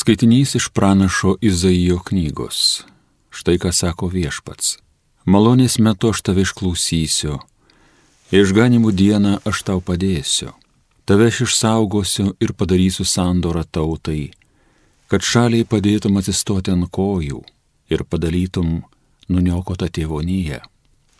Skaitinys iš pranašo Izaijo knygos. Štai ką sako viešpats. Malonės metu aš tave išklausysiu, išganimų dieną aš tau padėsiu, tave aš išsaugosiu ir padarysiu sandorą tautai, kad šaliai padėtum atsistoti ant kojų ir padalytum nuniokotą tėvonyje,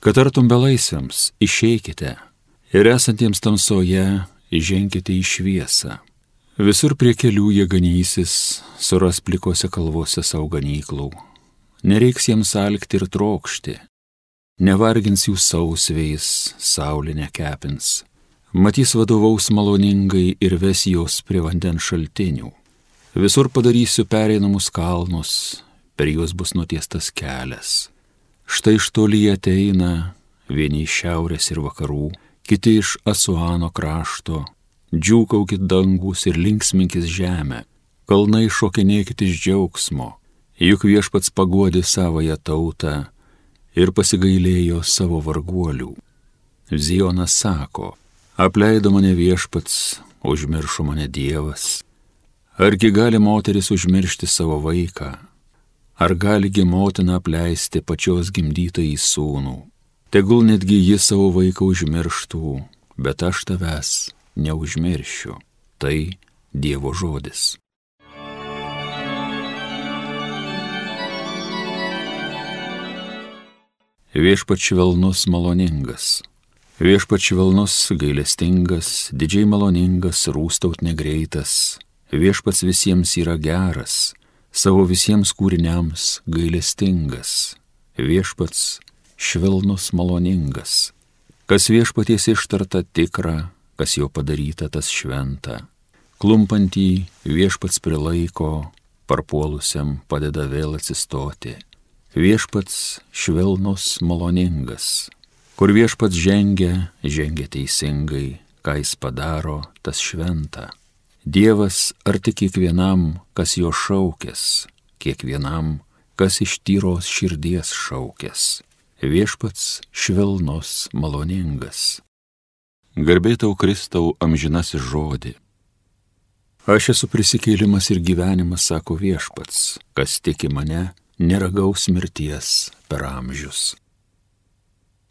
kad artum belaisviams išeikite ir esantiems tamsoje įženkite į šviesą Visur prie kelių jie ganysis, suras plikose kalvose savo ganyklų. Nereiks jiems alkti ir trokšti, nevargins jų sausvėjais, saulė nekepins. Matys vadovaus maloningai ir ves jos prie vandens šaltinių. Visur padarysiu pereinamus kalnus, per juos bus nutiestas kelias. Štai iš toli ateina vieni iš šiaurės ir vakarų, kiti iš Asuano krašto, džiūkaukit dangus ir linksminkis žemę, kalnai šokinėkit iš džiaugsmo, juk viešpats paguodė savoją tautą ir pasigailėjo savo varguolių. Zionas sako, apleido mane viešpats, užmiršo mane Dievas. Argi gali moteris užmiršti savo vaiką? Ar galigi motina apleisti pačios gimdytą į sūnų? Tegul netgi jis savo vaiką užmirštų, bet aš tavęs neužmiršiu. Tai Dievo žodis. Viešpač švelnus maloningas. Viešpač švelnus gailestingas, didžiai maloningas, rūstaut negreitas. Viešpats visiems yra geras, savo visiems kūriniams gailestingas. Viešpats švelnus maloningas. Kas viešpaties ištarta tikra, kas jo padaryta tas šventa. Klumpantį viešpats prilaiko, parpuolusiam padeda vėl atsistoti. Viešpats švelnus maloningas. Kur viešpats žengia, žengia teisingai, ką jis padaro, tas šventa. Dievas arti kiekvienam, kas jo šaukės, kiekvienam, kas iš tyros širdies šaukės. Viešpats švelnus maloningas. Garbėtau Kristau amžinasis žodį. Aš esu prisikėlimas ir gyvenimas, sako viešpats, kas tiki mane, neragaus mirties per amžius.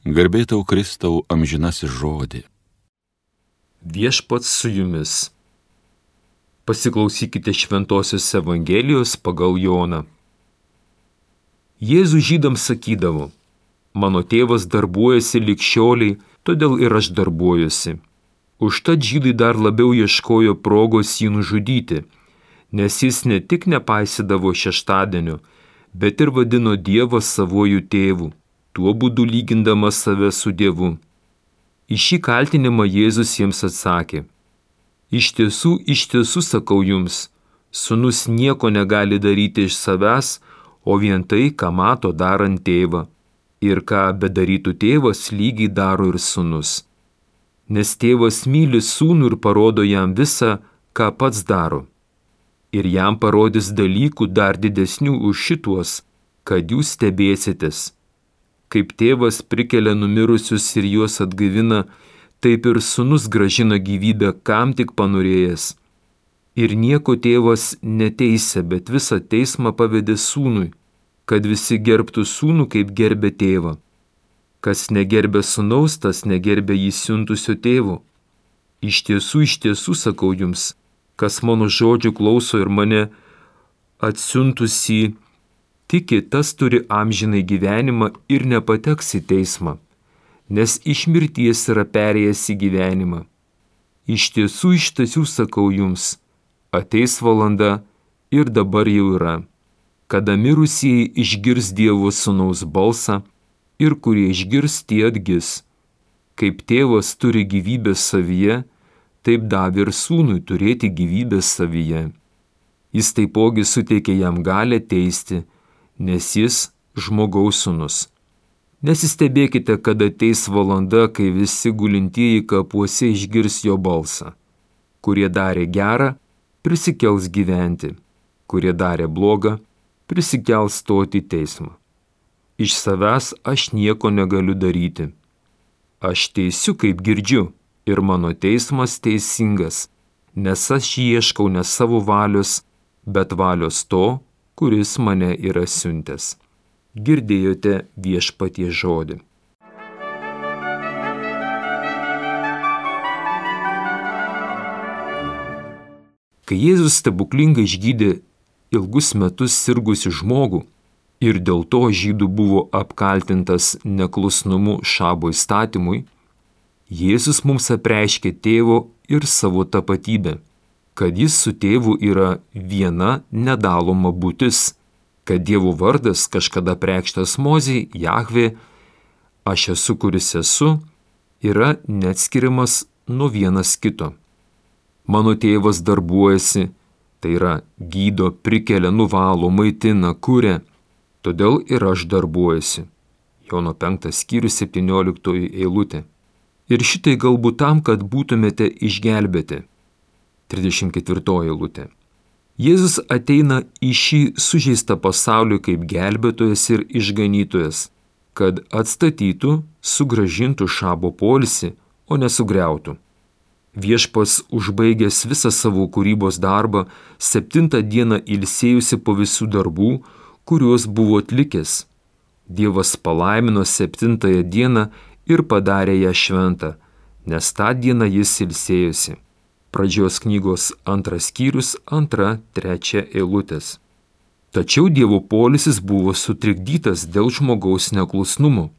Garbėtau Kristau amžinasis žodį. Viešpats su jumis. Pasiklausykite Šventojios Evangelijos pagal Joną. Jėzus žydams sakydavo, mano tėvas darbuojasi likščioliai, todėl ir aš darbuojuosi. Užtat žydai dar labiau ieškojo progos jį nužudyti, nes jis ne tik nepaisydavo šeštadienio, bet ir vadino Dievą savuoju tėvu, tuo būdu lygindamas save su Dievu. Į šį kaltinimą Jėzus jiems atsakė. Iš tiesų, iš tiesų sakau jums, sunus nieko negali daryti iš savęs, o vien tai, ką mato darant tėvą ir ką bedarytų tėvas lygiai daro ir sunus. Nes tėvas myli sūnų ir parodo jam visą, ką pats daro. Ir jam parodys dalykų dar didesnių už šituos, kad jūs stebėsitės. Kaip tėvas prikelia numirusius ir juos atgaivina, taip ir sunus gražina gyvybę kam tik panorėjęs. Ir nieko tėvas neteisė, bet visą teismą pavedė sūnui, kad visi gerbtų sūnų kaip gerbė tėvą. Kas negerbė sūnaus, tas negerbė jį siuntusio tėvo. Iš tiesų, iš tiesų sakau jums, kas mano žodžių klauso ir mane atsiuntusi, tiki, tas turi amžinai gyvenimą ir nepateks į teismą, nes iš mirties yra perėjęs į gyvenimą. Iš tiesų, iš tiesų sakau jums, ateis valanda ir dabar jau yra kada mirusieji išgirs Dievo Sūnaus balsą ir kurie išgirs tie atgis. Kaip tėvas turi gyvybę savyje, taip davė ir sūnui turėti gyvybę savyje. Jis taipogi suteikė jam galę teisti, nes jis žmogaus sūnus. Nesistebėkite, kada ateis valanda, kai visi gulintieji kapuose išgirs jo balsą. Kurie darė gerą, prisikels gyventi, kurie darė blogą, prisikels stoti į teismą. Iš savęs aš nieko negaliu daryti. Aš teisiu, kaip girdžiu, ir mano teismas teisingas, nes aš ieškau ne savo valios, bet valios to, kuris mane yra siuntęs. Girdėjote viešpatie žodį. Kai Jėzus stebuklingai išgydė ilgus metus sirgusi žmogų ir dėl to žydų buvo apkaltintas neklusnumu šabo įstatymui, Jėzus mums apreiškė tėvo ir savo tapatybę, kad jis su tėvu yra viena nedaloma būtis, kad Dievo vardas kažkada prekštas mozijai, Jahvė, aš esu kuris esu, yra neatskiriamas nuo vienas kito. Mano tėvas darbuojasi, tai yra gydo, prikelia, nuvalo, maitina, kuria, todėl ir aš darbuojasi. Jono 5 skyrius 17 eilutė. Ir šitai galbūt tam, kad būtumėte išgelbėti. 34 eilutė. Jėzus ateina į šį sužeistą pasaulį kaip gelbėtojas ir išganytojas, kad atstatytų, sugražintų šabo polsi, o nesugriautų. Viešpas užbaigęs visą savo kūrybos darbą, septintą dieną ilsėjusi po visų darbų, kuriuos buvo atlikęs. Dievas palaimino septintąją dieną ir padarė ją šventą, nes tą dieną jis ilsėjosi. Pradžios knygos antras skyrius, antra, trečia eilutės. Tačiau Dievo polisis buvo sutrikdytas dėl žmogaus neklusnumo.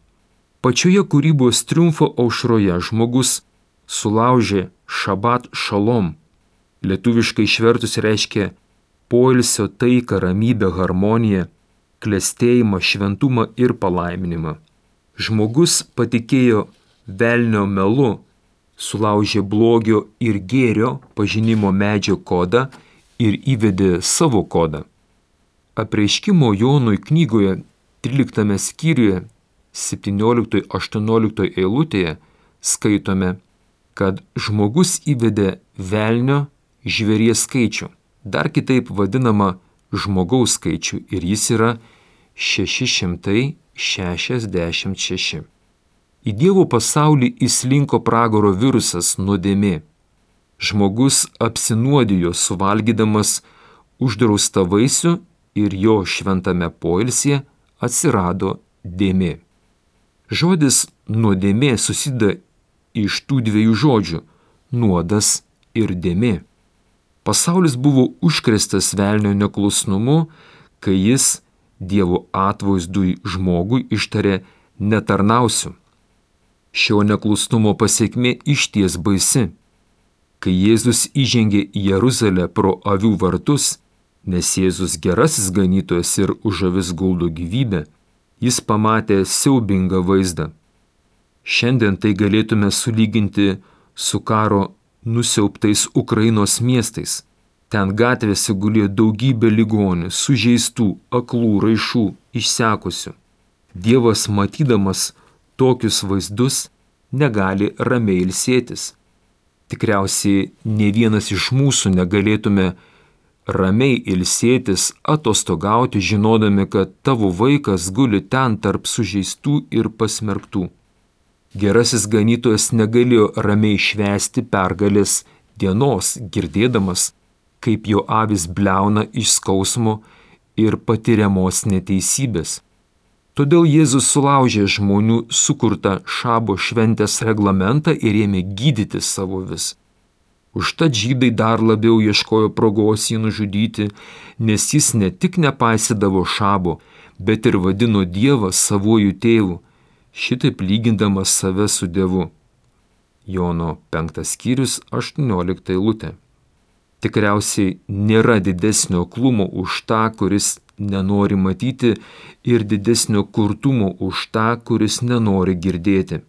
Pačioje kūrybos triumfo aušroje žmogus sulaužė šabat šalom. Lietuviškai išvertus reiškia poilsio taiką, ramybę, harmoniją, klėstėjimą, šventumą ir palaiminimą. Žmogus patikėjo velnio melu, sulaužė blogio ir gėrio pažinimo medžio kodą ir įvedė savo kodą. Apreiškimo Jonui knygoje 13 skyriuje 17-18 eilutėje skaitome kad žmogus įvedė velnio žvėries skaičių, dar kitaip vadinama žmogaus skaičių ir jis yra 666. Į Dievo pasaulį įslinko pragaro virusas nuodėmė. Žmogus apsinuodijo suvalgydamas uždraustą vaisių ir jo šventame poilsėje atsirado dėmė. Žodis nuodėmė susideda iš tų dviejų žodžių - nuodas ir dėmė. Pasaulis buvo užkrestas velnio neklusnumu, kai jis Dievo atvaizdui žmogui ištarė netarnausiu. Šio neklusnumo pasiekmė išties baisi. Kai Jėzus įžengė į Jeruzalę pro avių vartus, nes Jėzus gerasis ganytojas ir už avis guldo gyvybę, jis pamatė siaubingą vaizdą. Šiandien tai galėtume sulyginti su karo nusiauptais Ukrainos miestais. Ten gatvėse gulėjo daugybė ligonių, sužeistų, aklų, raišų, išsekusių. Dievas matydamas tokius vaizdus negali ramiai ilsėtis. Tikriausiai ne vienas iš mūsų negalėtume ramiai ilsėtis, atostogauti, žinodami, kad tavo vaikas guli ten tarp sužeistų ir pasmerktų. Gerasis ganytojas negalėjo ramiai švesti pergalės dienos, girdėdamas, kaip jo avis bleuna iš skausmo ir patiriamos neteisybės. Todėl Jėzus sulaužė žmonių sukurtą šabo šventės reglamentą ir ėmė gydyti savo vis. Užtat žydai dar labiau ieškojo progos jį nužudyti, nes jis ne tik nepaisydavo šabo, bet ir vadino Dievą savojų tėvu šitaip lygindamas save su Dievu. Jono 5 skyrius 18 eilutė. Tikriausiai nėra didesnio klumo už tą, kuris nenori matyti ir didesnio kurtumo už tą, kuris nenori girdėti.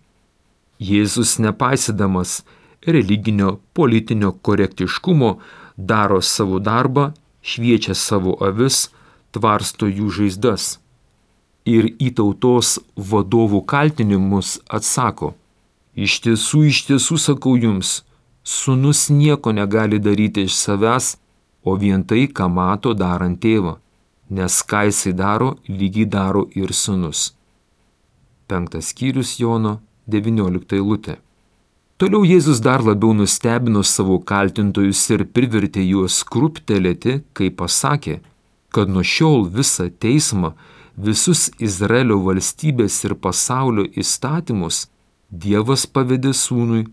Jėzus nepaisydamas religinio politinio korektiškumo daro savo darbą, šviečia savo avis, tvarsto jų žaizdas ir į tautos vadovų kaltinimus atsako, iš tiesų, iš tiesų sakau jums, sunus nieko negali daryti iš savęs, o vien tai, ką mato darant tėvą, nes ką jisai daro, lygiai daro ir sunus. Penktas skyrius Jono 19 eilutė. Toliau Jėzus dar labiau nustebino savo kaltintojus ir privertė juos kruptelėti, kai pasakė, kad nuo šiol visą teismą, visus Izraelio valstybės ir pasaulio įstatymus Dievas pavedė sūnui,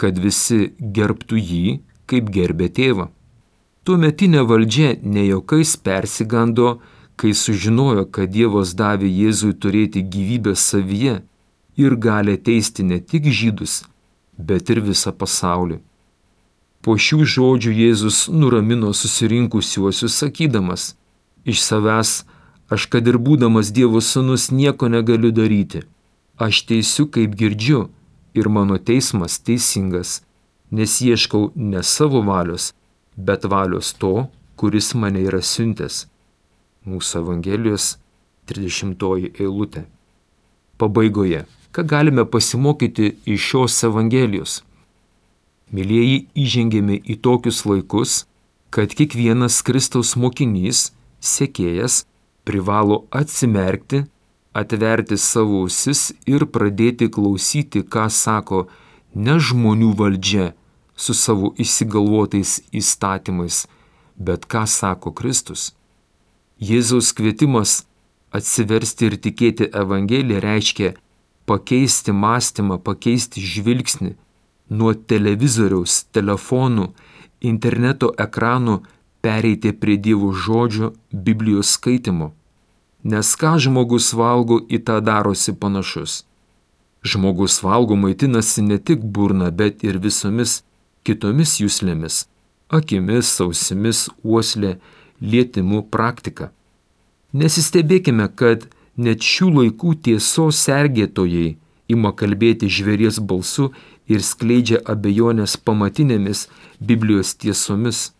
kad visi gerbtų jį, kaip gerbė tėvą. Tuometinė valdžia nejokais persigando, kai sužinojo, kad Dievas davė Jėzui turėti gyvybę savyje ir gali teisti ne tik žydus, bet ir visą pasaulį. Po šių žodžių Jėzus nuramino susirinkusiuosius sakydamas, iš savęs aš kad ir būdamas Dievo sūnus nieko negaliu daryti. Aš teisiu, kaip girdžiu, ir mano teismas teisingas, nes ieškau ne savo valios, bet valios to, kuris mane yra siuntęs. Mūsų Evangelijos 30 eilutė. Pabaigoje ką galime pasimokyti iš šios Evangelijos. Mylėjai įžengėme į tokius laikus, kad kiekvienas Kristaus mokinys, sekėjas, privalo atsimerkti, atverti savo ausis ir pradėti klausyti, ką sako ne žmonių valdžia su savo įsigalvotais įstatymais, bet ką sako Kristus. Jėzaus kvietimas atsiversti ir tikėti Evangeliją reiškia pakeisti mąstymą, pakeisti žvilgsnį nuo televizoriaus, telefonų, interneto ekranų pereiti prie Dievo žodžio Biblijos skaitimo. Nes ką žmogus valgo, į tą darosi panašus. Žmogus valgo maitinasi ne tik burna, bet ir visomis kitomis jūslėmis - akimis, sausimis, uoslė, lietimu praktika. Nesistebėkime, kad net šių laikų tiesos sergėtojai ima kalbėti žvėries balsu ir skleidžia abejonės pamatinėmis Biblijos tiesomis.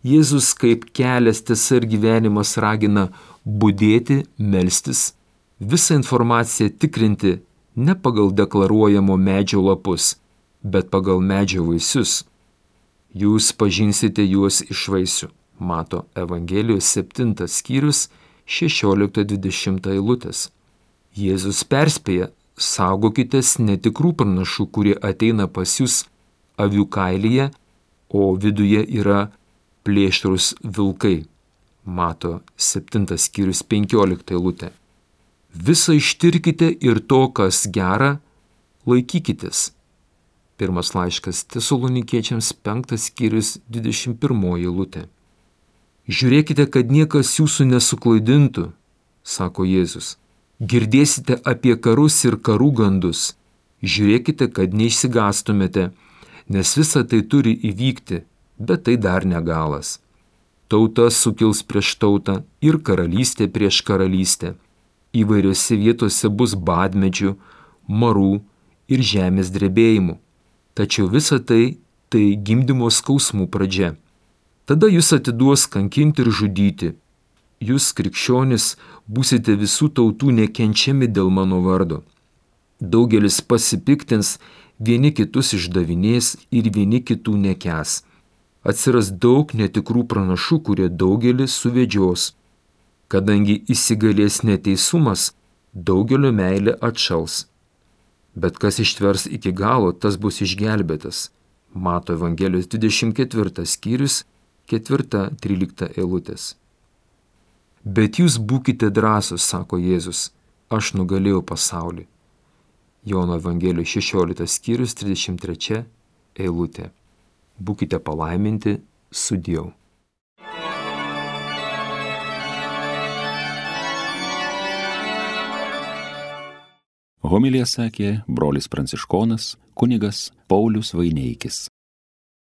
Jėzus kaip kelias tiesa ir gyvenimas ragina būdėti, melstis, visą informaciją tikrinti ne pagal deklaruojamo medžio lapus, bet pagal medžio vaisius. Jūs pažinsite juos iš vaisių, mato Evangelijos 7 skyrius 16-20 eilutės. Jėzus perspėja, saugokitės netikrų pranašų, kurie ateina pas jūs avių kailyje, o viduje yra plėšrus vilkai. Mato 7 skyrius 15 eilutė. Visą ištirkite ir to, kas gera, laikykitės. Pirmas laiškas Tesalonikiečiams 5 skyrius 21 eilutė. Žiūrėkite, kad niekas jūsų nesuklaidintų, sako Jėzus. Girdėsite apie karus ir karų gandus. Žiūrėkite, kad neišsigastumėte, nes visa tai turi įvykti, bet tai dar negalas. Tauta sukils prieš tautą ir karalystė prieš karalystę. Įvairiose vietose bus badmedžių, marų ir žemės drebėjimų. Tačiau visa tai tai gimdymo skausmų pradžia. Tada jūs atiduos kankinti ir žudyti. Jūs, krikščionis, būsite visų tautų nekenčiami dėl mano vardo. Daugelis pasipiktins, vieni kitus išdavinės ir vieni kitų nekes. Atsiras daug netikrų pranašų, kurie daugelį suvedžios. Kadangi įsigalės neteisumas, daugelio meilė atšals. Bet kas ištvers iki galo, tas bus išgelbėtas. Mato Evangelijos 24 skyrius 4-13 eilutės. Bet jūs būkite drąsus, sako Jėzus, aš nugalėjau pasaulį. Jono Evangelijos 16 skyrius 33 eilutė. Būkite palaiminti su Dievu. Homilija sakė brolis pranciškonas kunigas Paulius Vaineikis.